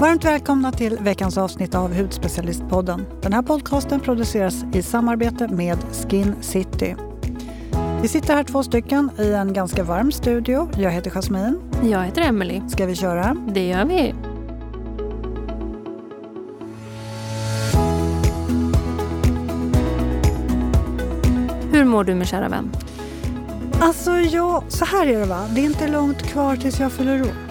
Varmt välkomna till veckans avsnitt av Hudspecialistpodden. Den här podcasten produceras i samarbete med Skin City. Vi sitter här två stycken i en ganska varm studio. Jag heter Jasmine. Jag heter Emily. Ska vi köra? Det gör vi. Hur mår du min kära vän? Alltså, ja, så här är det va. Det är inte långt kvar tills jag fyller år.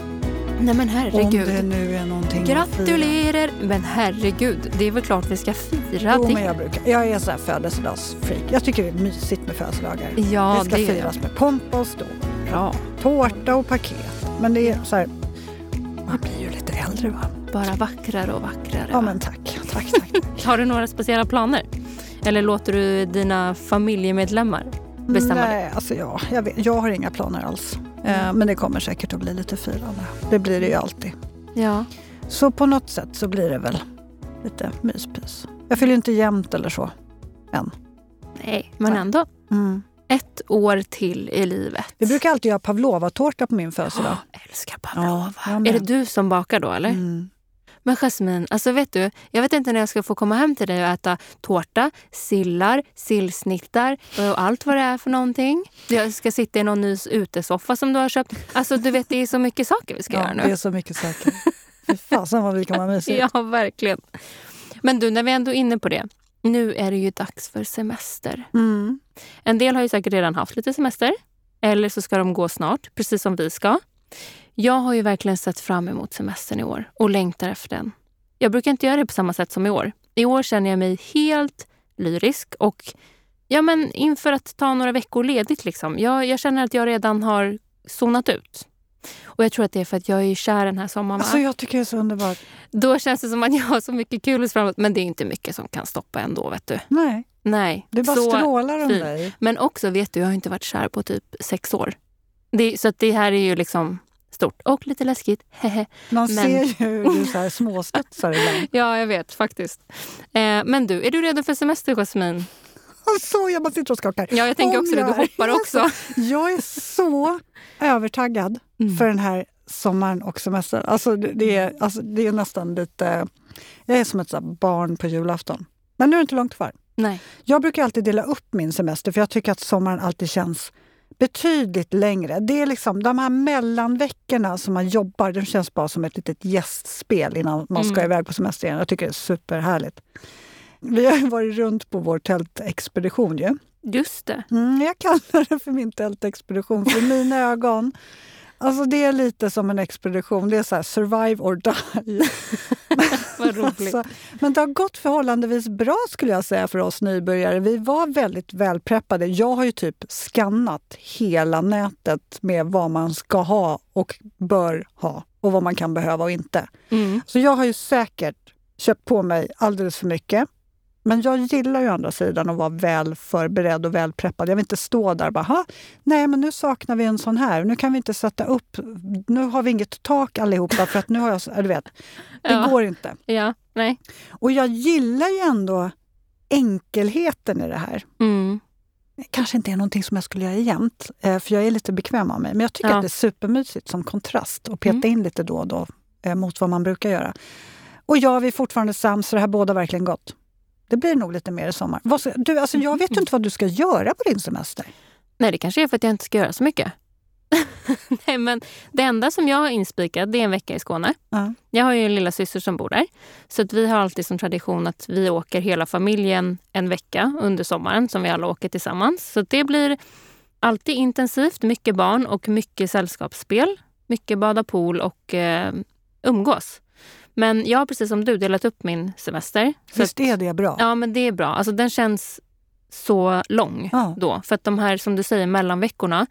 Nej men herregud. Om det nu är någonting Gratulerar! Men herregud, det är väl klart vi ska fira jo, det. Men jag, brukar, jag är så här födelsedagsfreak. Jag tycker det är mysigt med födelsedagar. Ja, det ska det firas med pompa och ståt. Bra. Tårta och paket. Men det är så här, man blir ju lite äldre va? Bara vackrare och vackrare. Ja va? men tack, tack, tack. Har du några speciella planer? Eller låter du dina familjemedlemmar bestämma det? Nej, alltså ja, jag, vet, jag har inga planer alls. Eh, men det kommer säkert att bli lite firande. Det blir det ju alltid. Ja. Så på något sätt så blir det väl lite myspys. Jag fyller inte jämnt eller så. Än. Nej, men ändå. Mm. Ett år till i livet. Vi brukar alltid göra pavlova-tårta på min födelsedag. Åh, älskar pavlova. Ja, jag är det du som bakar då eller? Mm. Men Jasmine, alltså vet du, jag vet inte när jag ska få komma hem till dig och äta tårta, sillar, sillsnittar och allt vad det är för någonting. Jag ska sitta i någon ny utesoffa som du har köpt. Alltså du vet, det är så mycket saker vi ska Ja, göra det är nu. så mycket saker. Fy fasen vad vi kan vara mysiga. Ja, verkligen. Men du, när vi ändå är inne på det. Nu är det ju dags för semester. Mm. En del har ju säkert redan haft lite semester. Eller så ska de gå snart, precis som vi ska. Jag har ju verkligen sett fram emot semestern i år och längtar efter den. Jag brukar inte göra det på samma sätt som i år. I år känner jag mig helt lyrisk och ja, men inför att ta några veckor ledigt. Liksom. Jag, jag känner att jag redan har zonat ut. Och jag tror att det är för att jag är kär den här sommaren. Alltså jag tycker det är så underbart. Då känns det som att jag har så mycket kul framåt. Men det är inte mycket som kan stoppa ändå. vet du. Nej, Nej. det bara så strålar om fint. dig. men också, vet du, jag har inte varit kär på typ sex år. Det, så det här är ju liksom stort och lite läskigt. Man Men- ser ju hur du så här småstudsar ibland. ja, jag vet faktiskt. Eh, men du, är du redo för semester, Jasmine? Så jag bara sitter och skakar. Ja, jag tänker Om också det. Du hoppar också. Jag är så övertaggad Mm. för den här sommaren och semestern. Alltså det, är, alltså det är nästan lite... Jag är som ett barn på julafton. Men nu är det inte långt kvar. Nej. Jag brukar alltid dela upp min semester för jag tycker att sommaren alltid känns betydligt längre. Det är liksom de här mellanveckorna som man jobbar, de känns bara som ett litet gästspel innan man ska Mm. iväg på semester igen. Jag tycker det är superhärligt. Vi har ju varit runt på vår tältexpedition ju. Just det. Mm, jag kallar det för min tältexpedition, för mina ögon Alltså det är lite som en expedition. Det är så här, survive or die. Vad roligt. Alltså, men det har gått förhållandevis bra skulle jag säga för oss nybörjare. Vi var väldigt välpreppade. Jag har ju typ skannat hela nätet med vad man ska ha och bör ha och vad man kan behöva och inte. Mm. Så jag har ju säkert köpt på mig alldeles för mycket. Men jag gillar ju å andra sidan att vara väl förberedd och väl preppad. Jag vill inte stå där och bara, "Ha, nej men nu saknar vi en sån här. Nu kan vi inte sätta upp, nu har vi inget tak allihopa för att nu har jag, du vet, det Ja. går inte. Ja, nej. Och jag gillar ju ändå enkelheten i det här. Mm. Kanske inte är någonting som jag skulle göra jämt, eh, för jag är lite bekväm av mig. Men jag tycker Ja. att det är supermysigt som kontrast att peta Mm. in lite då och då eh, mot vad man brukar göra. Och jag, vi är fortfarande sams, så det här båda verkligen gott. Det blir nog lite mer i sommar. Du, alltså jag vet ju inte vad du ska göra på din semester. Nej, det kanske är för att jag inte ska göra så mycket. Nej, men det enda som jag har inspikat det är en vecka i Skåne. Ja. Jag har ju en lilla syster som bor där. Så att vi har alltid som tradition att vi åker hela familjen en vecka under sommaren som vi alla åker tillsammans. Så det blir alltid intensivt, mycket barn och mycket sällskapsspel. Mycket bada pool och eh, umgås. Men jag har precis som du delat upp min semester. Så att- är det bra? Ja, men det är bra. Alltså, den känns så lång Ja. då. För att de här, som du säger, mellanveckorna.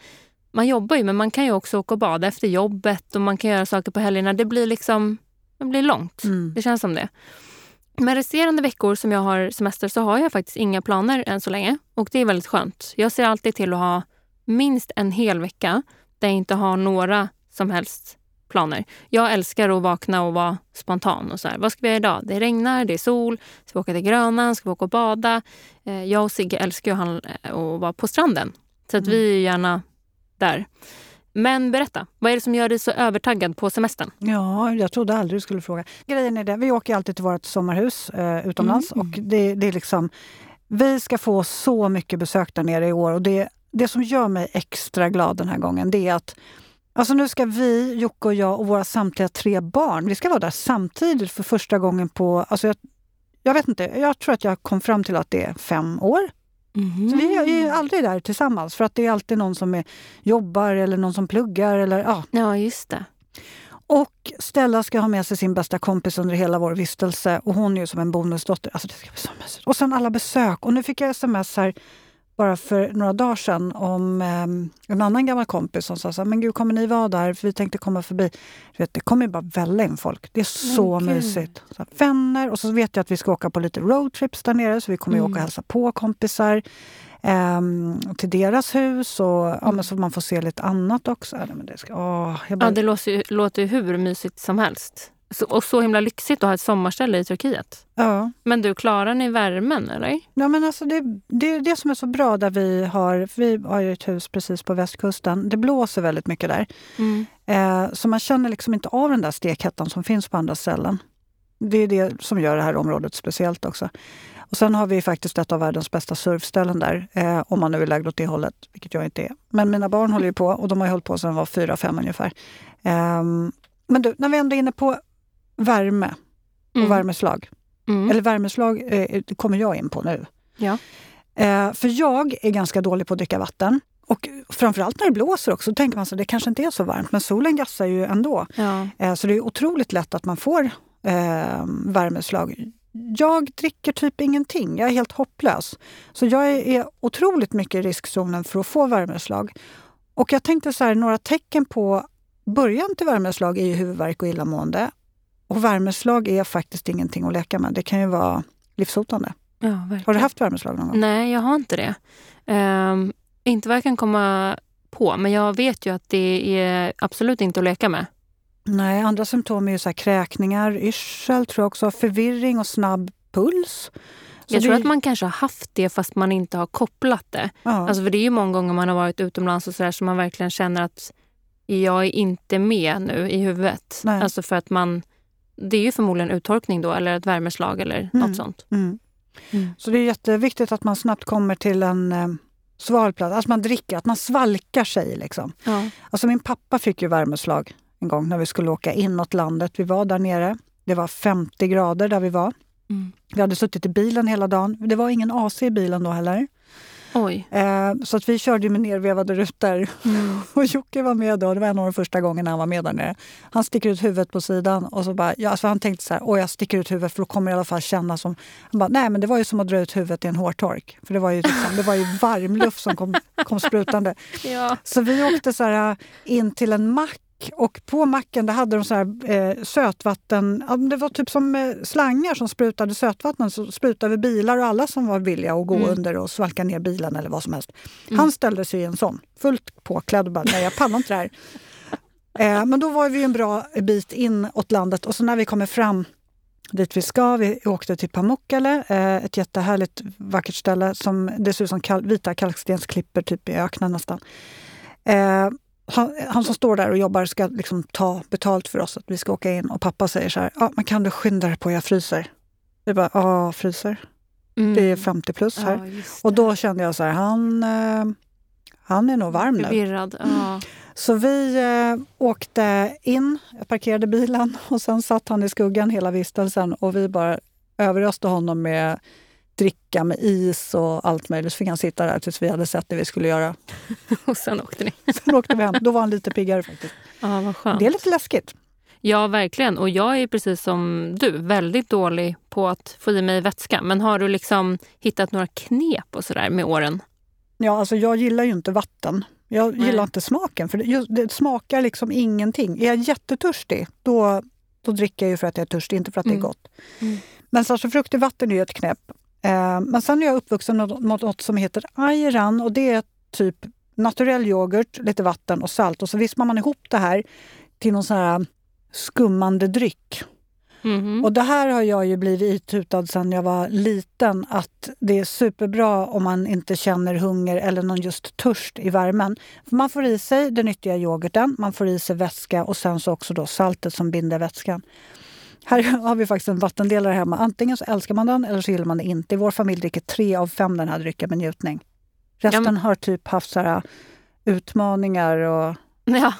Man jobbar ju, men man kan ju också åka och bada efter jobbet och man kan göra saker på helgerna. Det blir liksom det blir långt. Mm. Det känns som det. Med resterande veckor som jag har semester så har jag faktiskt inga planer än så länge. Och det är väldigt skönt. Jag ser alltid till att ha minst en hel vecka där jag inte har några som helst planer. Jag älskar att vakna och vara spontan. och så här. Vad ska vi göra idag? Det regnar, det är sol, ska vi åka till Grönan, ska vi åka och bada? Eh, Jag och Sigge älskar eh, att vara på stranden. Så att Mm. vi är gärna där. Men berätta, vad är det som gör dig så övertaggad på semestern? Ja, jag trodde aldrig du skulle fråga. Grejen är det, vi åker alltid till vårt sommarhus eh, utomlands Mm. och det, det är liksom... Vi ska få så mycket besök där nere i år och det, det som gör mig extra glad den här gången det är att Alltså nu ska vi, Jocke och jag och våra samtliga tre barn, vi ska vara där samtidigt för första gången på... Alltså jag, jag vet inte, jag tror att jag kom fram till att det är fem år. Så vi är ju aldrig där tillsammans för att det är alltid någon som är, jobbar eller någon som pluggar. Eller, ja. Ja, just det. Och Stella ska ha med sig sin bästa kompis under hela vår vistelse och hon är ju som en bonusdotter. Alltså det ska bli så mysigt. Och sen alla besök. Och nu fick jag sms här bara för några dagar sedan om eh, en annan gammal kompis som sa så här, men gud kommer ni vara där? För vi tänkte komma förbi. Du vet, det kommer ju bara välla in folk. Det är så gud. mysigt. Så här, vänner och så vet jag att vi ska åka på lite roadtrips där nere så vi kommer Mm. åka och hälsa på kompisar. ehm, till deras hus och ja, men så man får se lite annat också. Ja, men det, ska, åh, bara, Ja, det låter ju, låter ju hur mysigt som helst. Och så himla lyxigt att ha ett sommarställe i Turkiet. ja. Men du, klarar ni värmen eller? Ja, men alltså det, det är det som är så bra där vi har... Vi har ju ett hus precis på västkusten. Det blåser väldigt mycket där. Mm. Eh, så man känner liksom inte av den där stekhettan som finns på andra ställen. Det är det som gör det här området speciellt också. Och sen har vi faktiskt ett av världens bästa surfställen där, eh, om man nu är lagd åt det hållet, vilket jag inte är. Men mina barn håller ju på och de har hållit på sedan de var fyra, fem ungefär. Ehm, men du, när vi ändå är inne på värme och Mm. värmeslag. Mm. Eller värmeslag eh, kommer jag in på nu. Ja. Eh, för jag är ganska dålig på att dricka vatten. Och framförallt när det blåser också, då tänker man att det kanske inte är så varmt. Men solen gassar ju ändå. Ja. Eh, så det är otroligt lätt att man får eh, värmeslag. Jag dricker typ ingenting. Jag är helt hopplös. Så jag är, är otroligt mycket i riskzonen för att få värmeslag. Och jag tänkte så här, några tecken på början till värmeslag är ju huvudvärk och illamående. Och värmeslag är faktiskt ingenting att leka med. Det kan ju vara livshotande. ja. Har du haft värmeslag någon gång? Nej, jag har inte det. Ehm, inte vad jag kan komma på, men jag vet ju att det är absolut inte att leka med. Nej, andra symptom är ju så här kräkningar, yrsel, tror jag också, förvirring och snabb puls. Så jag tror det- att man kanske har haft det fast man inte har kopplat det. Ja. Alltså för det är ju många gånger man har varit utomlands och sådär så man verkligen känner att jag är inte med nu i huvudet. Nej. Alltså för att man... Det är ju förmodligen uttorkning då eller ett värmeslag eller Mm. något sånt. Mm. Mm. Så det är jätteviktigt att man snabbt kommer till en eh, sval plats, att man dricker, att man svalkar sig. Liksom. Ja. Alltså min pappa fick ju värmeslag en gång när vi skulle åka inåt landet. Vi var där nere. Det var 50 grader där vi var. Mm. Vi hade suttit i bilen hela dagen. Det var ingen AC i bilen då heller. Oj. Eh, så att vi körde med nervevade rutor. Mm. Och Jocke var med då. Det var en av de första gångerna han var med där nere. Han sticker ut huvudet på sidan och så bara, ja, alltså han tänkte så här, åh jag sticker ut huvudet för då kommer det i alla fall kännas som... Han bara, nej men det var ju som att dra ut huvudet i en hårtork. För det var ju, liksom, det var ju varm luft som kom, kom sprutande. Ja. Så vi åkte så här in till en mack och på macken där hade de så här, eh, sötvatten, det var typ som eh, slangar som sprutade sötvatten. Så sprutade vi bilar och alla som var villiga att gå Mm. under och svalka ner bilen eller vad som helst. Mm. Han ställde sig i en sån, fullt påklädd och bara, nej jag pallar inte det här. Eh, men då var vi en bra bit in åt landet och så när vi kommer fram dit vi ska, vi åkte till Pamukkale, eh, ett jättehärligt vackert ställe som det ser ut som kal- vita kalkstensklippor typ i öknen nästan. Han, han som står där och jobbar ska liksom ta betalt för oss att vi ska åka in och pappa säger så här, ah, men kan du skynda dig på, jag fryser. Vi bara, ja fryser. Mm. Det är 50 plus här. Ja, Och då kände jag så här, han, eh, han är nog varm nu. Förvirrad. Ja. Så vi eh, åkte in, jag parkerade bilen och sen satt han i skuggan hela vistelsen och vi bara överöste honom med dricka med is och allt möjligt. Så fick han sitta där tills vi hade sett det vi skulle göra. Och sen åkte ni. Sen åkte vi hem. Då var han lite piggare faktiskt. Ja, vad skönt. Det är lite läskigt. Ja, verkligen. Och jag är precis som du, väldigt dålig på att få i mig vätska. Men har du liksom hittat några knep och sådär med åren? Ja, alltså jag gillar ju inte vatten. Jag Nej. gillar inte smaken, för det, det smakar liksom ingenting. Är jag jättetörstig, då, då dricker jag ju för att jag är törstig, inte för att det Mm. är gott. Mm. Men så alltså, frukt i vatten är ju ett knep. Eh, men sen är jag uppvuxen med något, något som heter ayran och det är typ naturell yoghurt, lite vatten och salt och så vispar man ihop det här till någon sån här skummande dryck. Mhm. Och det här har jag ju blivit itutad sedan jag var liten att det är superbra om man inte känner hunger eller någon just törst i värmen. För man får i sig den nyttiga yoghurten, man får i sig vätska och sen så också då saltet som binder vätskan. Här har vi faktiskt en vattendelare hemma. Antingen så älskar man den eller så gillar man den inte. I vår familj dricker tre av fem den här drycken med njutning. Resten Ja, men- har typ haft så här utmaningar och... Ja.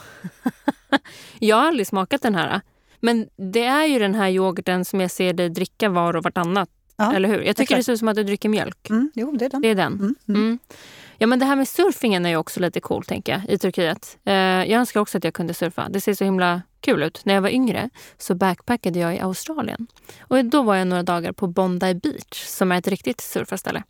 jag har aldrig smakat den här. Men det är ju den här yoghurten som jag ser dig dricka var och vartannat. Ja, eller hur? Jag tycker exakt. det ser ut som att du dricker mjölk. Mm, jo, det är den. Det är den. Mm, mm. Mm. Ja, men det här med surfingen är ju också lite cool tänker jag, i Turkiet. Eh, jag önskar också att jag kunde surfa. Det ser så himla kul ut. När jag var yngre så backpackade jag i Australien. Och då var jag några dagar på Bondi Beach som är ett riktigt surfarställe.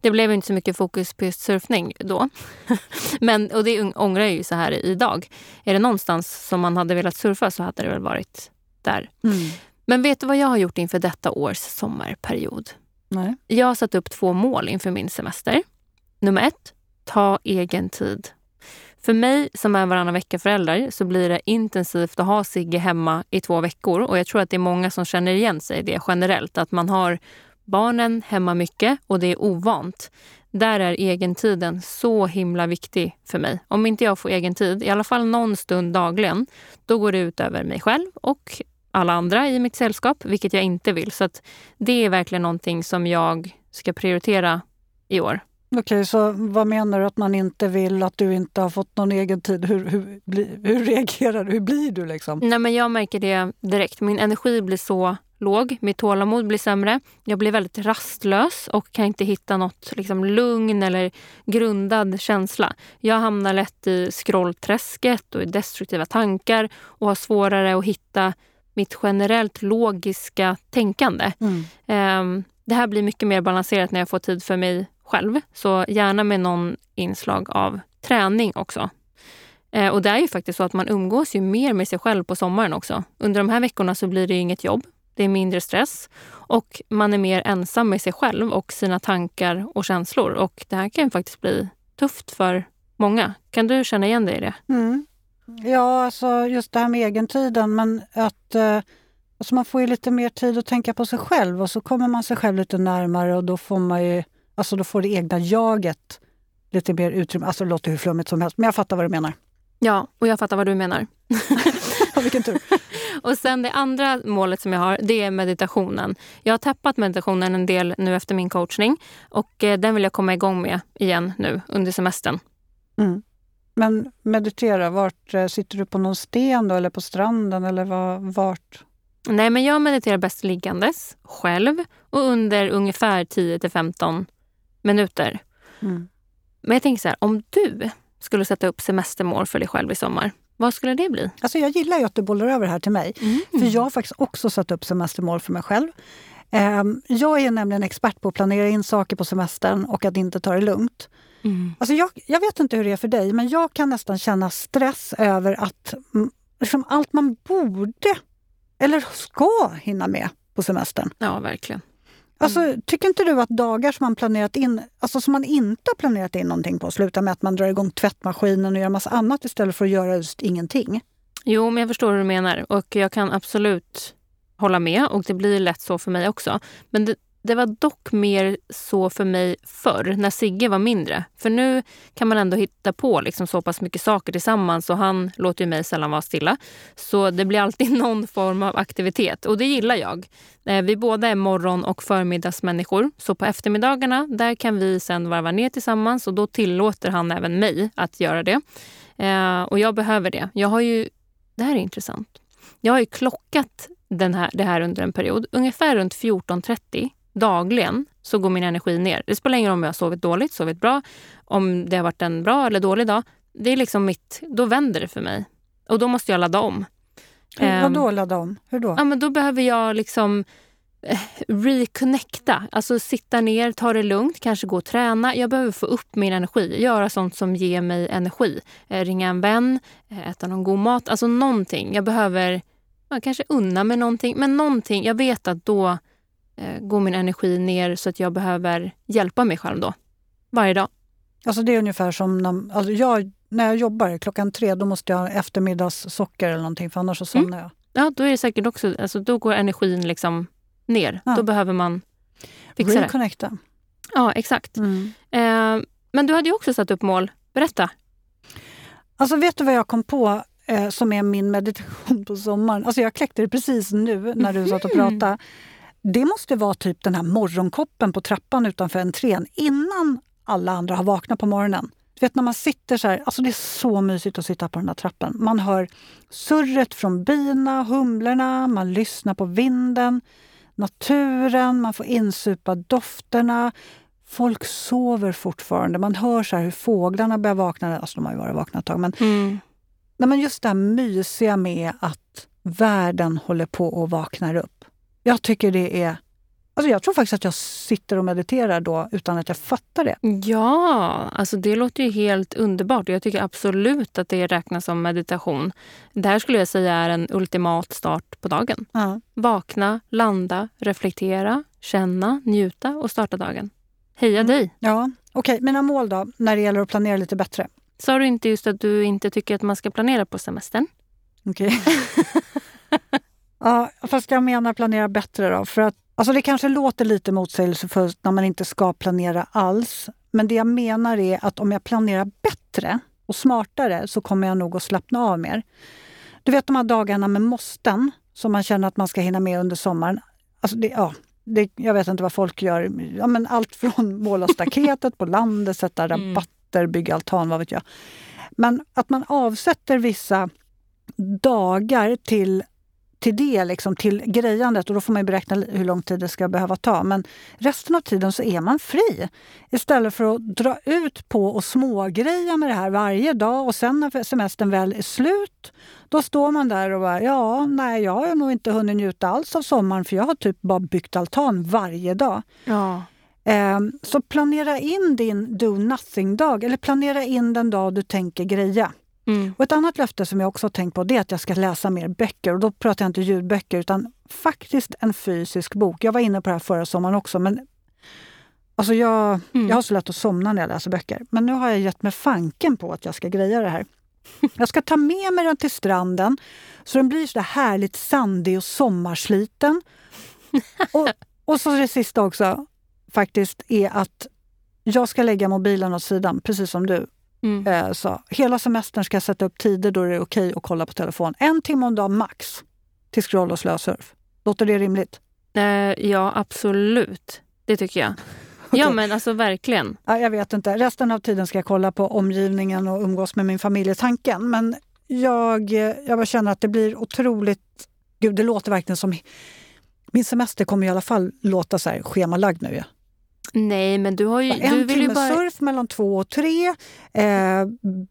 Det blev inte så mycket fokus på just surfning då. men, och det ångrar jag ju så här idag. Är det någonstans som man hade velat surfa så hade det väl varit där. Mm. Men vet du vad jag har gjort inför detta års sommarperiod? Nej. Jag har satt upp två mål inför min semester. Nummer ett, ta egen tid. För mig som är varannan vecka-förälder så blir det intensivt att ha Sigge hemma i två veckor. Och jag tror att det är många som känner igen sig i det generellt. Att man har barnen hemma mycket och det är ovant. Där är egentiden så himla viktig för mig. Om inte jag får egen tid, i alla fall någon stund dagligen, då går det ut över mig själv och alla andra i mitt sällskap, vilket jag inte vill. Så att det är verkligen någonting som jag ska prioritera i år. Okej, så vad menar du att man inte vill, att du inte har fått någon egen tid? Hur, hur, bli, hur reagerar du? Hur blir du liksom? Nej, men jag märker det direkt. Min energi blir så låg, mitt tålamod blir sämre. Jag blir väldigt rastlös och kan inte hitta något liksom, lugn eller grundad känsla. Jag hamnar lätt i scrollträsket och i destruktiva tankar och har svårare att hitta mitt generellt logiska tänkande. Mm. Ehm, det här blir mycket mer balanserat när jag får tid för mig själv. Så gärna med någon inslag av träning också. Eh, och det är ju faktiskt så att man umgås ju mer med sig själv på sommaren också. Under de här veckorna så blir det inget jobb. Det är mindre stress och man är mer ensam med sig själv och sina tankar och känslor. Och det här kan ju faktiskt bli tufft för många. Kan du känna igen dig i det? Mm. Ja, alltså just det här med egentiden, men att eh, alltså man får ju lite mer tid att tänka på sig själv och så kommer man sig själv lite närmare och då får man ju, alltså då får det egna jaget lite mer utrymme. Alltså det låter hur flummigt som helst, men jag fattar vad du menar. Ja, och jag fattar vad du menar. Vilken tur. Och sen det andra målet som jag har, det är meditationen. Jag har tappat meditationen en del nu efter min coachning och eh, den vill jag komma igång med igen nu under semestern. Mm. Men meditera, vart eh, sitter du på någon sten då eller på stranden eller var, vart? Nej, men jag mediterar bäst liggandes, själv och under ungefär 10 till 15 minuter. Mm. Men jag tänker så här, om du skulle sätta upp semestermål för dig själv i sommar, vad skulle det bli? Alltså jag gillar ju att du bollar över det här till mig. Mm. För jag har faktiskt också satt upp semestermål för mig själv. Ehm, Jag är nämligen expert på att planera in saker på semestern och att inte ta det lugnt. Mm. Alltså jag, jag vet inte hur det är för dig, men jag kan nästan känna stress över att liksom allt man borde eller ska hinna med på semestern. Ja, verkligen. Alltså, Tycker inte du att dagar som man planerat in, alltså som man inte har planerat in någonting på slutar med att man drar igång tvättmaskinen och gör massa annat istället för att göra just ingenting? Jo, men jag förstår hur du menar och jag kan absolut hålla med och det blir lätt så för mig också. Men det, det var dock mer så för mig förr, när Sigge var mindre. För nu kan man ändå hitta på liksom så pass mycket saker tillsammans och han låter ju mig sällan vara stilla. Så det blir alltid någon form av aktivitet och det gillar jag. Eh, vi båda är morgon och förmiddagsmänniskor. Så på eftermiddagarna där kan vi sen varva ner tillsammans och då tillåter han även mig att göra det. Eh, och jag behöver det. Jag har ju, det här är intressant. Jag har ju klockat den här, det här under en period. Ungefär runt 14.30 dagligen så går min energi ner. Det spelar ingen roll om jag har sovit dåligt, sovit bra, om det har varit en bra eller dålig dag. Det är liksom mitt, då vänder det för mig. Och då måste jag ladda om. Hur, Ehm, vadå ladda om? Hur då? Ja, men då behöver jag liksom eh, reconnecta. Alltså sitta ner, ta det lugnt, kanske gå och träna. Jag behöver få upp min energi, göra sånt som ger mig energi. Eh, ringa en vän, eh, äta någon god mat. Alltså någonting. Jag behöver ja, kanske unna mig någonting. Men någonting. Jag vet att då går min energi ner så att jag behöver hjälpa mig själv då. Varje dag. Alltså det är ungefär som när, alltså jag, när jag jobbar klockan tre, då måste jag ha eftermiddagssocker eller någonting för annars så somnar jag. ja, då är det säkert också, alltså, då går energin liksom ner. Ja. Då behöver man fixa det. Reconnecta. Ja, exakt. Mm. Eh, men du hade ju också satt upp mål. Berätta. Alltså vet du vad jag kom på eh, som är min meditation på sommaren? Alltså jag kläckte det precis nu när du satt och Mhm. pratade. Det måste vara typ den här morgonkoppen på trappan utanför entrén innan alla andra har vaknat på morgonen. Du vet när man sitter så här, alltså det är så mysigt att sitta på den där trappen. Man hör surret från bina, humlorna, man lyssnar på vinden, naturen, man får insupa dofterna. Folk sover fortfarande. Man hör så hur fåglarna börjar vakna. Alltså de har ju varit vakna ett tag. Men, Mm. nej, men just det här mysiga med att världen håller på och vaknar upp. Jag tycker det är... Alltså jag tror faktiskt att jag sitter och mediterar då utan att jag fattar det. Ja, alltså det låter ju helt underbart. Jag tycker absolut att det räknas som meditation. Det här skulle jag säga är en ultimat start på dagen. Ja. Vakna, landa, reflektera, känna, njuta och starta dagen. Heja Mm. dig! Ja, Okej, mina mål då, när det gäller att planera lite bättre. Sa du inte just att du inte tycker att man ska planera på semestern? Okej. ja, fast jag menar planera bättre då. För att, alltså det kanske låter lite motsägelsefullt när man inte ska planera alls. Men det jag menar är att om jag planerar bättre och smartare så kommer jag nog att slappna av mer. Du vet de här dagarna med måsten som man känner att man ska hinna med under sommaren. Alltså det, ja, det, jag vet inte vad folk gör. Ja, men allt från måla staketet på landet, sätta Mm. rabatter, bygga altan, vad vet jag. Men att man avsätter vissa dagar till, till det, liksom, till grejandet och då får man beräkna hur lång tid det ska behöva ta. Men resten av tiden så är man fri. Istället för att dra ut på och smågreja med det här varje dag och sen när semestern väl är slut, då står man där och bara ja, nej, jag har nog inte hunnit njuta alls av sommaren för jag har typ bara byggt altan varje dag. Ja. Eh, så planera in din do nothing-dag eller planera in den dag du tänker greja. Mm. Och ett annat löfte som jag också har tänkt på det är att jag ska läsa mer böcker. Och då pratar jag inte ljudböcker utan faktiskt en fysisk bok. Jag var inne på det här förra sommaren också men alltså jag, Mm. jag har så lätt att somna när jag läser böcker. Men nu har jag gett mig fanken på att jag ska greja det här. Jag ska ta med mig den till stranden så den blir så härligt sandig och sommarsliten. Och, och så det sista också faktiskt är att jag ska lägga mobilen åt sidan, precis som du Mm. eh, sa. Hela semestern ska jag sätta upp tider då det är okej att kolla på telefon. En timme om dagen max till scroll och slösurf. Låter det rimligt? Eh, ja, absolut. Det tycker jag. Ja, men alltså verkligen. Ja, jag vet inte. Resten av tiden ska jag kolla på omgivningen och umgås med min familj i tanken. Men jag, jag bara känner att det blir otroligt... Gud, det låter verkligen som... Min semester kommer i alla fall låta så här schemalagd nu. Nej, men du har ju... En du vill timme bara... surf mellan två och tre. Eh,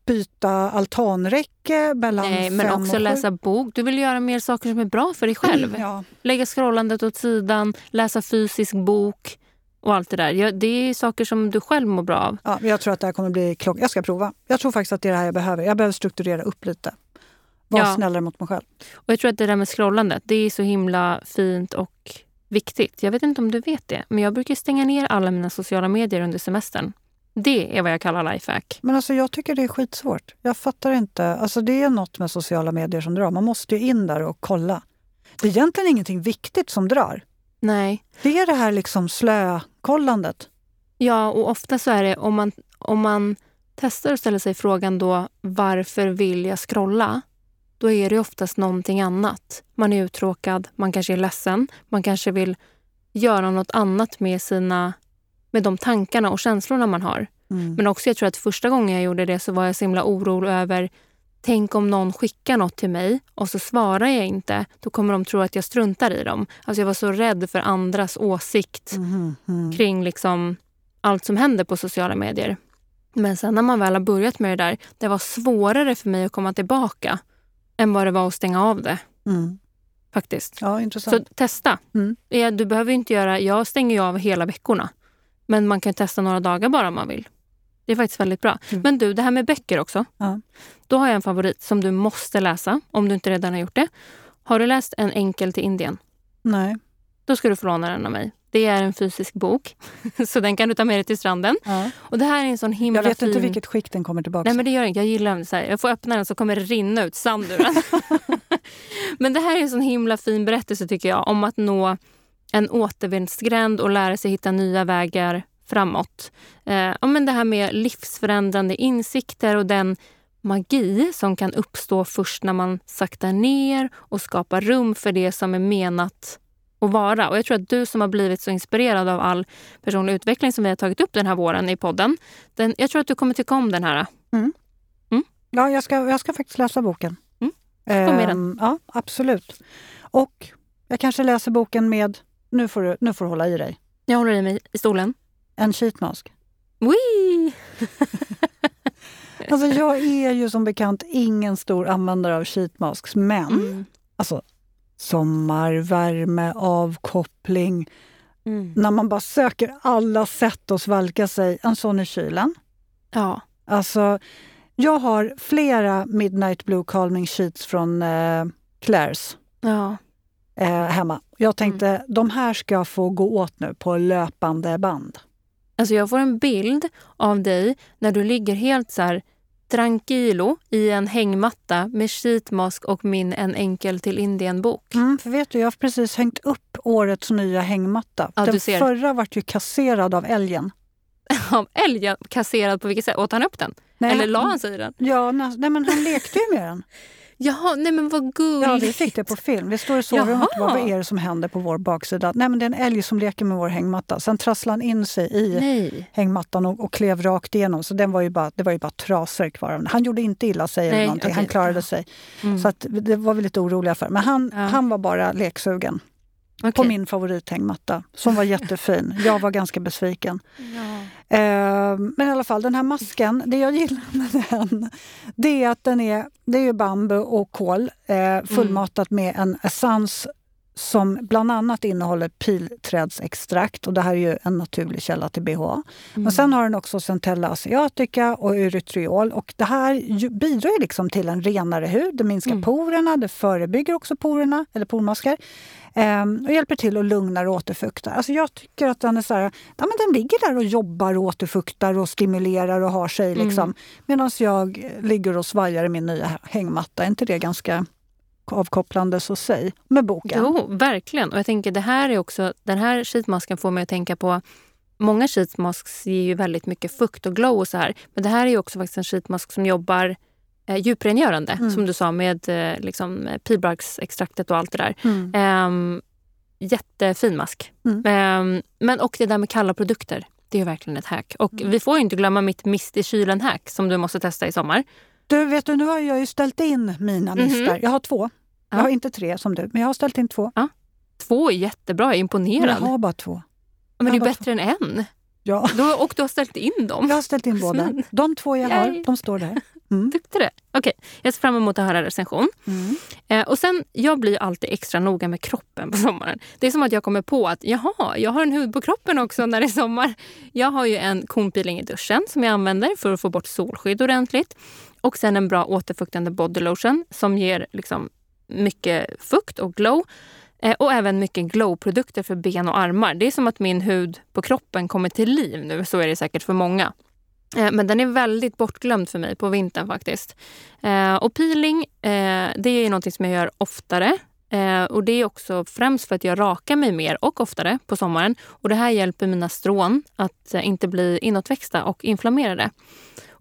byta altanräcke mellan Nej, men fem också och läsa bok. Du vill göra mer saker som är bra för dig själv. Ja. Lägga scrollandet åt sidan, läsa fysisk bok och allt det där. Ja, det är saker som du själv mår bra av. Ja, jag tror att det här kommer bli klock. Jag ska prova. Jag tror faktiskt att det är det här jag behöver. Jag behöver strukturera upp lite. Vara Ja. snällare mot mig själv. Och jag tror att det där med scrollandet, det är så himla fint och viktigt. Jag vet inte om du vet det, men jag brukar stänga ner alla mina sociala medier under semestern. Det är vad jag kallar lifehack. Men alltså jag tycker det är skitsvårt. Jag fattar inte. Alltså det är något med sociala medier som drar. Man måste ju in där och kolla. Det är egentligen ingenting viktigt som drar. Nej. Det är det här liksom slökollandet. Ja, och ofta så är det om man, om man testar att ställa sig frågan då varför vill jag scrolla? Då är det oftast någonting annat. Man är uttråkad, man kanske är ledsen, man kanske vill göra något annat med sina med de tankarna och känslorna man har. Mm. Men också jag tror att första gången jag gjorde det så var jag så himla orolig över Tänk om någon skickar något till mig och så svarar jag inte. Då kommer de tro att jag struntar i dem. Alltså jag var så rädd för andras åsikt Mhm, mm. kring liksom allt som händer på sociala medier. Men sen när man väl har börjat med det där, det var svårare för mig att komma tillbaka än vad det var att stänga av det. Mm. faktiskt. Ja, Så intressant. testa. Mm. Du behöver inte göra... Jag stänger ju av hela veckorna. Men man kan testa några dagar bara om man vill. Det är faktiskt väldigt bra. Mm. Men du, det här med böcker också. Ja. Då har jag en favorit som du måste läsa om du inte redan har gjort det. Har du läst En enkel till Indien? Nej. Då ska du få låna den av mig. Det är en fysisk bok, så den kan du ta med dig till stranden. Ja. Och det här är en sån himla Jag vet fin... inte vilket skick den kommer tillbaka Nej men det gör inget. Jag gillar den så här. Jag får öppna den så kommer det rinna ut sand ur den. men det här är en sån himla fin berättelse tycker jag om att nå en återvändsgränd och lära sig hitta nya vägar framåt. Eh, ja, men det här med livsförändrande insikter och den magi som kan uppstå först när man saktar ner och skapar rum för det som är menat att vara. Och jag tror att du som har blivit så inspirerad av all personlig utveckling som vi har tagit upp den här våren i podden. Den, jag tror att du kommer tycka om den här. Ja, jag ska, jag ska faktiskt läsa boken. Mm. Få med Ehm, ja, absolut. Och jag kanske läser boken med, nu får du, nu får du hålla i dig, Jag håller i mig i stolen. en sheetmask. Wee! Alltså jag är ju som bekant ingen stor användare av sheetmasks, men Mm. alltså sommarvärme, avkoppling, Mm. när man bara söker alla sätt att svalka sig, en sån i kylen. Ja. Alltså, jag har flera Midnight Blue Calming Sheets från eh, Claire's ja. eh, hemma. Jag tänkte, Mm. de här ska få gå åt nu på löpande band. Alltså jag får en bild av dig när du ligger helt så här tranquilo i en hängmatta med sheetmask och min En enkel till Indien-bok. Mm, för vet du, jag har precis hängt upp årets nya hängmatta. Ja, Den förra vart ju kasserad av älgen. Av älgen kasserad på vilket sätt? Åt han upp den? Nej, Eller la han sig i den? Ja, nej, men han lekte ju med den. Jaha, nej men vad gulligt. Ja, vi fick det på film. Vi står i sovrummet och bara, vad är det som händer på vår baksida? Nej, men det är en älg som leker med vår hängmatta. Sen trasslade han in sig i Nej. hängmattan och, och klev rakt igenom. Så den var ju bara, det var ju bara trasor kvar. av den. Han gjorde inte illa sig eller någonting. okej. Han klarade sig. Mm. Så att, det var vi lite oroliga för. Men han, Ja. han var bara leksugen på Okej. min favorithängmatta som var jättefin. Jag var ganska besviken. Ja. Eh, men i alla fall, den här masken, det jag gillar med den, det är att den är, det är ju bambu och kol eh, fullmatat med en essens som bland annat innehåller pilträdsextrakt och det här är ju en naturlig källa till BHA. Mm. Men sen har den också Centella asiatica och erytriol och det här bidrar ju liksom till en renare hud. Det minskar Mm. porerna, det förebygger också porerna, eller pormaskar ehm, och hjälper till att lugna och återfukta. Alltså jag tycker att den är så här, ja, men den ligger där och jobbar och återfuktar och stimulerar och har sig liksom. Mm. Medan jag ligger och svajar i min nya hängmatta. Är inte det ganska avkopplande så säg med boken? Jo, verkligen. Och jag tänker det här är också, den här sheetmasken får mig att tänka på Många sheetmasks ger ju väldigt mycket fukt och glow och så här. Men det här är ju också faktiskt en sheetmask som jobbar eh, djuprengörande. Mm. Som du sa med eh, liksom, pilbarksextraktet och allt det där. Mm. Ehm, jättefin mask. Mm. Ehm, men och det där med kalla produkter. Det är verkligen ett hack. Och Mm. vi får inte glömma mitt mist i kylen-hack som du måste testa i sommar. Du, vet du, nu har jag ju ställt in mina Mhm. mistar. Jag har två. Ja. Jag har inte tre som du, men jag har ställt in två. Två är jättebra, jag är Men imponerad. jag har bara två. men det är har bättre än en. Ja. Du, och du har ställt in dem. Jag har ställt in båda. De två jag har, Yay. de står där. Mm. Tyckte det? Okej, jag ser fram emot att höra recension. Mm. Eh, och sen, jag blir alltid extra noga med kroppen på sommaren. Det är som att jag kommer på att jaha, jag har en hud på kroppen också när det är sommar. Jag har ju en kornpeeling i duschen som jag använder för att få bort solskydd ordentligt. Och sen en bra återfuktande bodylotion som ger liksom mycket fukt och glow. Eh, och även mycket glowprodukter för ben och armar. Det är som att min hud på kroppen kommer till liv nu. Så är det säkert för många. Eh, Men den är väldigt bortglömd för mig på vintern faktiskt. Eh, och peeling, eh, det är något som jag gör oftare. Eh, och det är också främst för att jag rakar mig mer och oftare på sommaren. Och det här hjälper mina strån att eh, inte bli inåtväxta och inflammerade.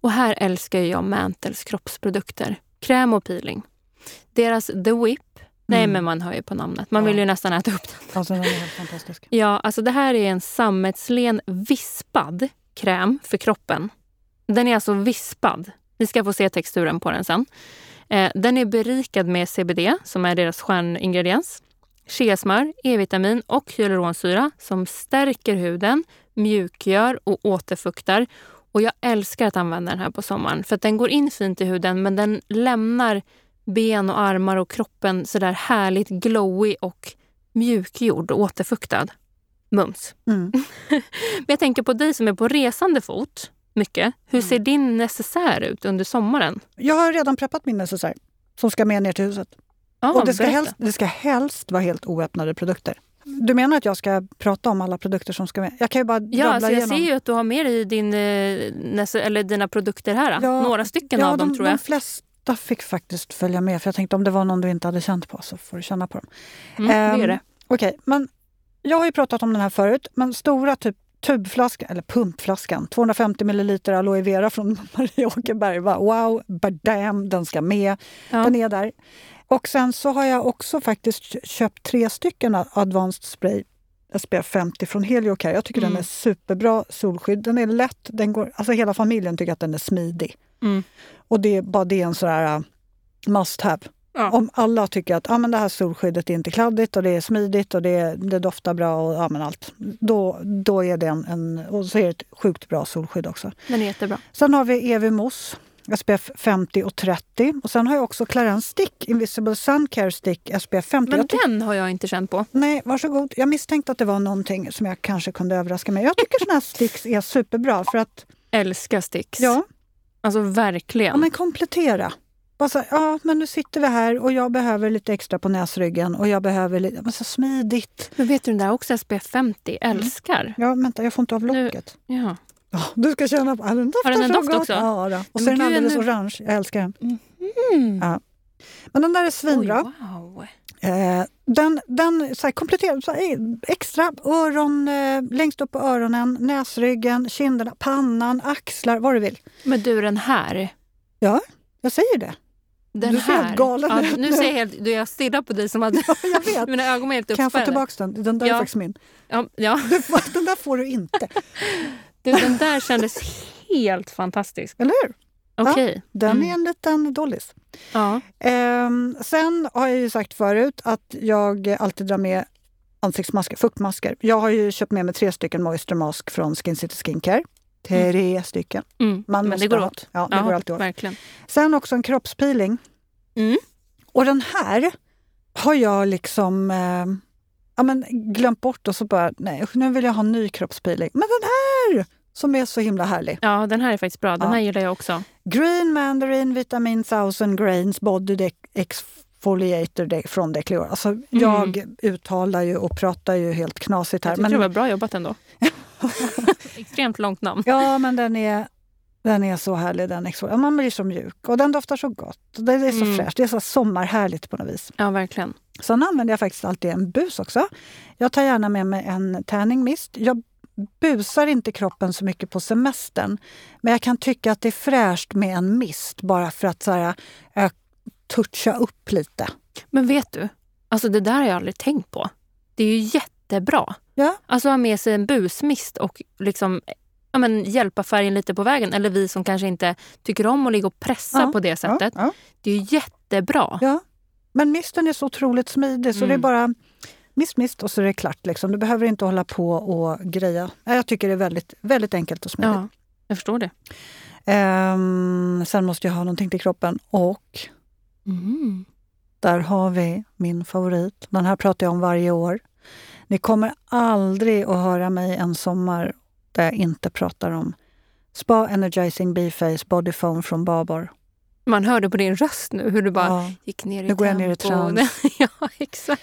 Och här älskar jag Mantels kroppsprodukter. Kräm och peeling. Deras The Whip, nej Mm. men man hör ju på namnet. Man Ja. vill ju nästan äta upp den. Alltså, den är helt fantastisk. Ja, alltså det här är en sammetslen vispad kräm för kroppen. Den är alltså vispad. Vi ska få se texturen på den sen. Eh, den är berikad med CBD, som är deras stjärningrediens. Cheasmör, E-vitamin och hyaluronsyra som stärker huden, mjukgör och återfuktar. Och jag älskar att använda den här på sommaren för att den går in fint i huden men den lämnar ben och armar och kroppen sådär härligt glowy och mjukgjord och återfuktad. Mums. Mm. Men jag tänker på dig som är på resande fot mycket. Hur ser din necessär ut under sommaren? Jag har redan preppat min necessär som ska med ner till huset. Ja, och det ska, helst, det ska helst vara helt oöppnade produkter. Du menar att jag ska prata om alla produkter som ska med? Jag kan ju bara Ja, alltså jag igenom. ser ju att du har med dig din, eh, eller dina produkter här. Ja, Några stycken ja, av dem de, tror jag. De flesta fick faktiskt följa med. För jag tänkte om det var någon du inte hade känt på så får du känna på dem. Mm, Ehm, det. Okej, men jag har ju pratat om den här förut. Men stora typ tubflaskan, eller pumpflaskan, 250 milliliter aloe vera från Maria Åkerberg. Wow, badam, den ska med. Ja. Den är där. Och sen så har jag också faktiskt köpt tre stycken Advanced Spray SPF 50 från Heliocare. Jag tycker Mm. den är superbra solskydd. Den är lätt, den går, alltså hela familjen tycker att den är smidig. Mm. Och det är bara det är en sån här uh, must have. Ja. Om alla tycker att ah, men det här solskyddet är inte kladdigt och det är smidigt och det, det doftar bra och ja, men allt. Då, då är det en, en... Och så är det ett sjukt bra solskydd också. Den är jättebra. Sen har vi EV Mousse, SPF 50 och 30. Och sen har jag också Clarence Stick, Invisible Sun Care Stick SPF 50. Men den har jag inte känt på. Nej, varsågod. Jag misstänkte att det var någonting som jag kanske kunde överraska med. Jag tycker såna här sticks är superbra för att Älskar sticks. ja, Alltså verkligen. ja men komplettera. Bara så här, ja, men nu sitter vi här och jag behöver lite extra på näsryggen och jag behöver lite, men så smidigt. Men vet du den där också SPF 50? Älskar. Ja, vänta, jag får inte av Nu- locket. Ja. Ja, du ska känna på, ja, den Har den en doft gott. också? Ja, då. och så är den alldeles nu- orange. Jag älskar den. Mm. Ja. Men den där är Oj, svinbra. wow. Eh, den den så här, kompletterar så här, extra öron, eh, längst upp på öronen, näsryggen, kinderna, pannan, axlar, vad du vill. Men du, den här. Jag säger det. Den Du ser här. helt galen ja, ut Nu ser jag helt... Du, jag stirrar på dig som att Jag vet. mina ögon är helt Kan jag få uppspärrade. tillbaka den? Den där är Ja. faktiskt min. Ja, ja. Den där får du inte. Du, den där kändes helt fantastisk. Eller hur? Okej. Den Mm. är en liten dollis. Ja. Ehm, sen har jag ju sagt förut att jag alltid drar med ansiktsmasker, fuktmasker. Jag har ju köpt med mig tre stycken Moisture Mask från Skin City Skincare. Tre stycken. Mm. Man Men det går ha. åt. Ja, det Ja, går alltid åt. verkligen. Sen också en kroppspeeling. Mm. Och den här har jag liksom eh, ja, men glömt bort och så bara, nej nu vill jag ha en ny kroppspeeling. Men den här som är så himla härlig. Ja, den här är faktiskt bra. Den Ja. här gillar jag också. Green Mandarin Vitamin 1000 Grains Body De- Exfoliator de- från Decleor. Alltså, Jag uttalar ju och pratar ju helt knasigt Jag här. tyckte det Men, var bra jobbat ändå. Extremt långt namn. ja, men den är, den är så härlig. Den exfoliator. Man blir så mjuk och den doftar så gott. Det är så Mm. fräscht. Det är så sommarhärligt på något vis. Ja, verkligen. Sen använder jag faktiskt alltid en bus också. Jag tar gärna med mig en tanning mist. Jag busar inte kroppen så mycket på semestern. Men jag kan tycka att det är fräscht med en mist bara för att så här, toucha upp lite. Men vet du? Alltså det där har jag aldrig tänkt på. Det är ju jättebra. Ja. Alltså ha med sig en busmist och liksom ja, men, hjälpa färgen lite på vägen. Eller vi som kanske inte tycker om att ligga och pressa Ja, på det sättet. Ja, ja. Det är ju jättebra. ja. Men misten är så otroligt smidig så Mm. det är bara mist, mist och så är det klart. Liksom. Du behöver inte hålla på och greja. Jag tycker det är väldigt, väldigt enkelt och smidigt. Ja, jag förstår det. Ehm, sen måste jag ha någonting till kroppen och Mm. Där har vi min favorit. Den här pratar jag om varje år. Ni kommer aldrig att höra mig en sommar där jag inte pratar om Spa Energizing B-Face Body Foam från Babar. Man hörde på din röst nu hur du bara Ja. gick ner i Nu går jag ner i trans. ja, exakt.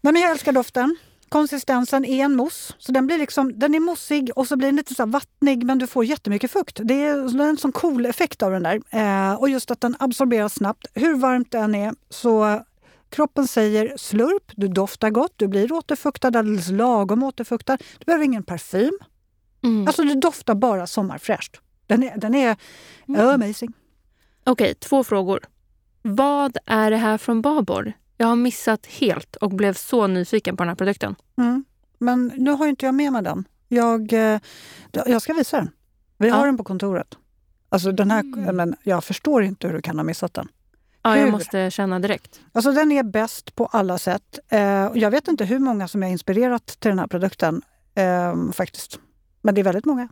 Nej, men jag älskar doften. Konsistensen är en mousse. Så den, blir liksom, den är mossig och så blir den lite så vattnig men du får jättemycket fukt. Det är, det är en sån cool effekt av den där. Eh, och just att den absorberas snabbt. Hur varmt det än är så kroppen säger slurp, du doftar gott, du blir återfuktad, alldeles lagom återfuktad. Du behöver ingen parfym. Mm. Alltså du doftar bara sommarfräscht. Den är, den är Mm. amazing. Okej, två frågor. Vad är det här från Babor? Jag har missat helt och blev så nyfiken på den här produkten. Mm. Men nu har inte jag med mig den. Jag, eh, jag ska visa den. Vi har Ja. den på kontoret. Alltså den här, Mm. men jag förstår inte hur du kan ha missat den. Ja, jag måste känna direkt. Alltså den är bäst på alla sätt. Eh, jag vet inte hur många som jag inspirerat till den här produkten eh, faktiskt. Men det är väldigt många.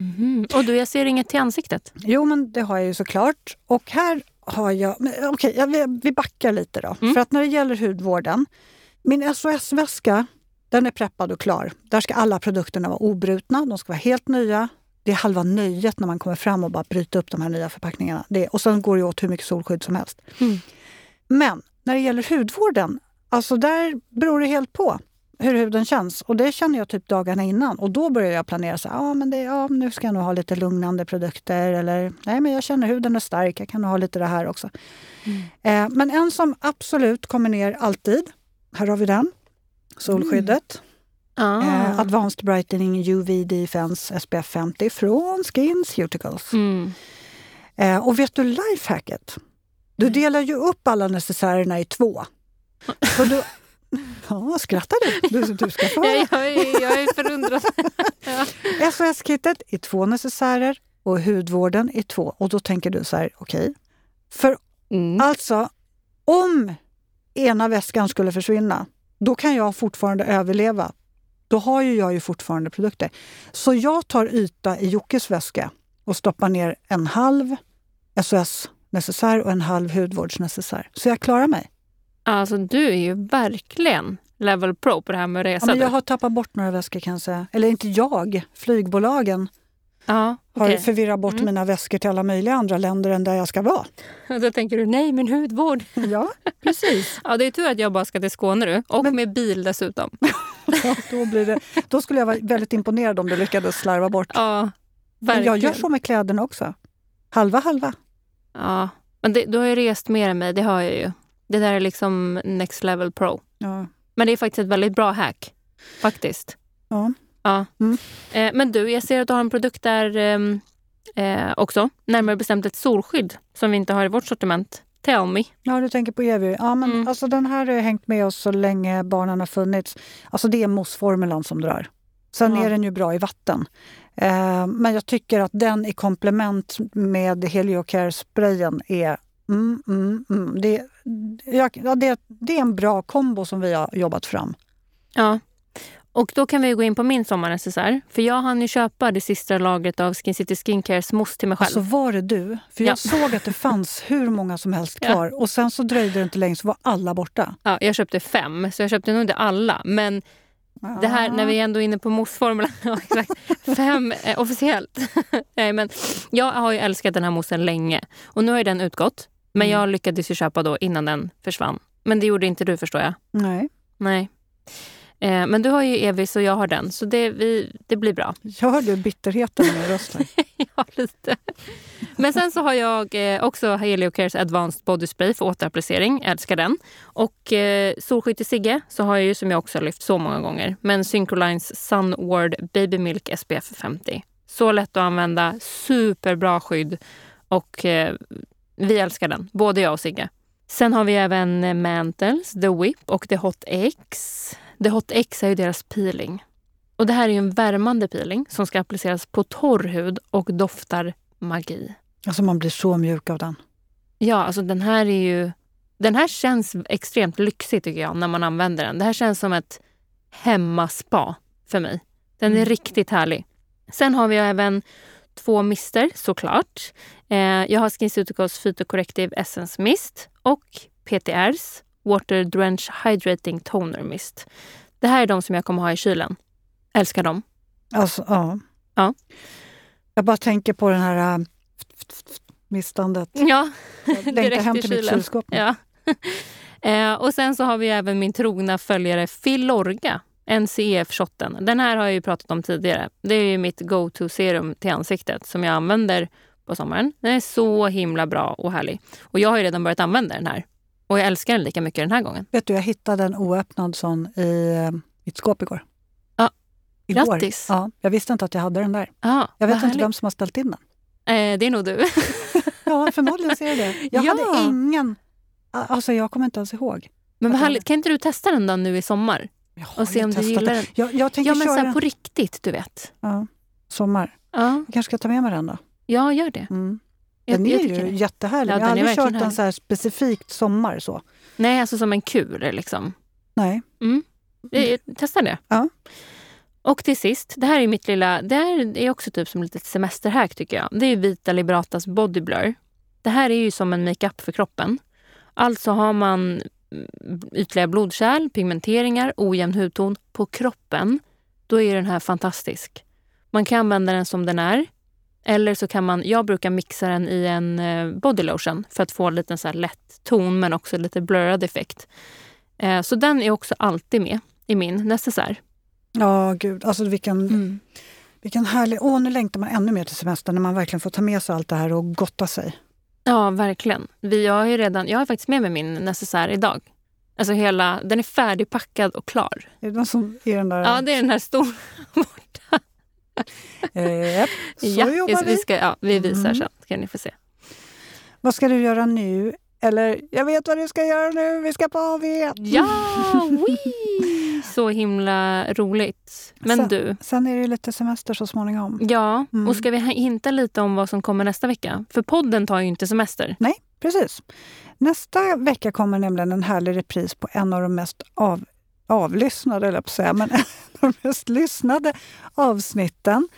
Mhm. Och du, jag ser inget till ansiktet. Jo, men det har jag ju såklart. Och här har jag... Okej, jag- vi, vi backar lite då. Mm. För att när det gäller hudvården. Min SOS-väska, den är preppad och klar. Där ska alla produkterna vara obrutna. De ska vara helt nya. Det är halva nöjet när man kommer fram och bara bryter upp de här nya förpackningarna. Det, och sen går det åt hur mycket solskydd som helst. Mm. Men när det gäller hudvården, alltså där beror det helt på. Hur huden känns. Och det känner jag typ dagarna innan. Och då börjar jag planera. Så, ah, men det, ja, nu ska jag nog ha lite lugnande produkter. Eller nej, men jag känner huden är stark. Jag kan nog ha lite det här också. Mm. Eh, men en som absolut kommer ner alltid. Här har vi den. Solskyddet. Mm. Ah. Eh, Advanced Brightening UV Defense SPF 50 från SkinCeuticals. Mm. Eh, och vet du lifehacket? Du mm. delar ju upp alla necessärerna i två. Så du, ja, skrattar du? Du, du ska få ja, jag, är, jag är förundrad. ja. SOS-kittet i två necessärer och hudvården i två. Och då tänker du så här, okej. Okay. För mm. alltså, om ena väskan skulle försvinna, då kan jag fortfarande överleva. Då har ju jag ju fortfarande produkter. Så jag tar yta i Jockes väska och stoppar ner en halv SOS-necessär och en halv hudvårdsnecessär. Så jag klarar mig. Alltså du är ju verkligen level pro på det här med att resa. Ja, men jag har tappat bort några väskor kan jag säga. Eller inte jag, flygbolagen. Ja, okay. Har förvirrat bort mm. mina väskor till alla möjliga andra länder än där jag ska vara. Och då tänker du, nej min hudvård. Ja, precis. ja, det är tur att jag bara ska till Skåne nu. Och men... med bil dessutom. ja, då, blir det, då skulle jag vara väldigt imponerad om du lyckades slarva bort. Ja, verkligen. Men jag gör så med kläderna också. Halva halva. Ja, men det, du har ju rest mer än mig, det har jag ju. Det där är liksom next level pro. Ja. Men det är faktiskt ett väldigt bra hack. Faktiskt. Ja. ja. Mm. Eh, men du, jag ser att du har en produkt där ehm, eh, också. Närmare bestämt ett solskydd som vi inte har i vårt sortiment. Tell me. Ja, du tänker på Evi. Ja, men mm. alltså, den här har hängt med oss så länge barnen har funnits. Alltså, det är mossformulan som drar. Sen ja. är den ju bra i vatten. Eh, men jag tycker att den i komplement med Heliocare-sprayen är Mm, mm, mm. Det, ja, det, det är en bra kombo som vi har jobbat fram. Ja. Och då kan vi gå in på min sommarnecessär. För jag hann ju köpa det sista lagret av Skin City Skincares mousse till mig själv. Så alltså, var det du? För jag ja. såg att det fanns hur många som helst kvar. Ja. Och sen så dröjde det inte länge så var alla borta. Ja, jag köpte fem, så jag köpte nog inte alla. Men det här när vi ändå är inne på mousseformulan. Fem eh, officiellt. Nej, men jag har ju älskat den här moussen länge. Och nu har den utgått. Men mm. jag lyckades ju köpa då innan den försvann. Men det gjorde inte du förstår jag. Nej. Nej. Eh, men du har ju Evis och jag har den, så det, vi, det blir bra. Jag hörde bitterheten i min röst. ja, lite. Men sen så har jag eh, också Heliocares Advanced Body Spray för återapplicering. Älskar den. Och eh, solskydd till Sigge så har jag ju som jag också har lyft så många gånger. Men Syncrolines Sunward Baby Milk SPF 50. Så lätt att använda, superbra skydd och eh, vi älskar den, både jag och Sigge. Sen har vi även Mantles, The Whip och The Hot X. The Hot X är ju deras peeling. Och Det här är en värmande peeling som ska appliceras på torr hud och doftar magi. Alltså man blir så mjuk av den. Ja, alltså den här är ju... Den här känns extremt lyxig tycker jag när man använder den. Det här känns som ett hemmaspa för mig. Den är mm. riktigt härlig. Sen har vi även två mister såklart. Eh, jag har SkinCeuticals Phytocorrective Essence Mist och PTRs Water Drench Hydrating Toner Mist. Det här är de som jag kommer ha i kylen. Älskar dem. Alltså, ja. ja. Jag bara tänker på den här äh, mistandet. Ja, längtar hem till mitt kylskåp. Ja. eh, och sen så har vi även min trogna följare Filorga NCEF-shotten. Den här har jag ju pratat om tidigare. Det är ju mitt go-to-serum till ansiktet som jag använder på sommaren. Den är så himla bra och härlig. Och jag har ju redan börjat använda den här. Och jag älskar den lika mycket den här gången. Vet du, jag hittade en oöppnad sån i eh, mitt skåp igår. Ja, igår. grattis! Ja, jag visste inte att jag hade den där. Ja, jag vet inte härligt. vem som har ställt in den. Eh, det är nog du. ja, förmodligen ser det. Jag ja. hade ingen... Alltså, jag kommer inte ens ihåg. Men vad härligt. Kan inte du testa den då nu i sommar? och se om du gillar den. Jag, jag ja, men så på riktigt, du vet. Ja, sommar. Ja. Jag kanske ska ta med mig den då. Ja, gör det. Mm. Den jag, är jag ju jättehärlig. Ja, jag har aldrig kört en så här specifikt sommar. så. Nej, alltså som en kur liksom. Nej. Mm. mm. Testa det. Ja. Och till sist, det här är mitt lilla, det här är också typ som ett semesterhack tycker jag. Det är Vita Liberatas Body Blur. Det här är ju som en makeup för kroppen. Alltså har man ytliga blodkärl, pigmenteringar, ojämn hudton på kroppen, då är den här fantastisk. Man kan använda den som den är. Eller så kan man, jag brukar mixa den i en eh, body lotion för att få en liten så lätt ton men också lite blurrad effekt. Eh, så den är också alltid med. i min necessär. Ja, gud. Alltså vilken, Mm. vilken härlig... Åh, nu längtar man ännu mer till semestern när man verkligen får ta med sig allt det här och gotta sig. Ja, verkligen. Vi, har ju redan, jag har faktiskt med mig min necessär idag. Alltså hela, den är färdigpackad och klar. Är det den som är den där... Ja, det är den här stora. Eh, japp, så ja, jobbar vi. vi. Ska, ja, vi visar Mm. sen, ska ni få se. Vad ska du göra nu? Eller, jag vet vad du ska göra nu. Vi ska på AV. Ja! Så himla roligt. Men Så- du, Sen är det ju lite semester så småningom. ja, Mm. och ska vi hinta lite om vad som kommer nästa vecka? För podden tar ju inte semester. Nej, precis. Nästa vecka kommer nämligen en härlig repris på en av de mest av, avlyssnade, eller på säga, men de mest lyssnade avsnitten.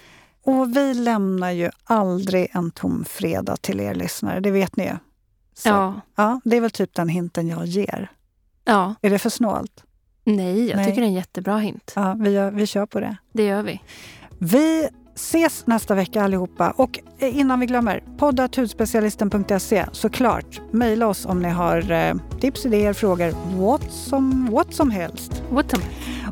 Och vi lämnar ju aldrig en tom fredag till er lyssnare, det vet ni ju. Så, Ja, ja, det är väl typ den hinten jag ger. ja. Är det för snålt? Nej, jag Nej. tycker det är en jättebra hint. Ja, vi, gör, vi kör på det. Det gör vi. Vi ses nästa vecka allihopa. Och innan vi glömmer, poddatudspecialisten.se såklart. Mejla oss om ni har eh, tips, idéer, frågor, what som, what som helst. What some?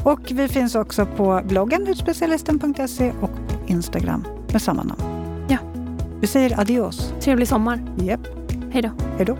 Och vi finns också på bloggen hudspecialisten.se och på Instagram med samma namn. Ja. Vi säger adios. Trevlig sommar. Japp, Hej då. hej då.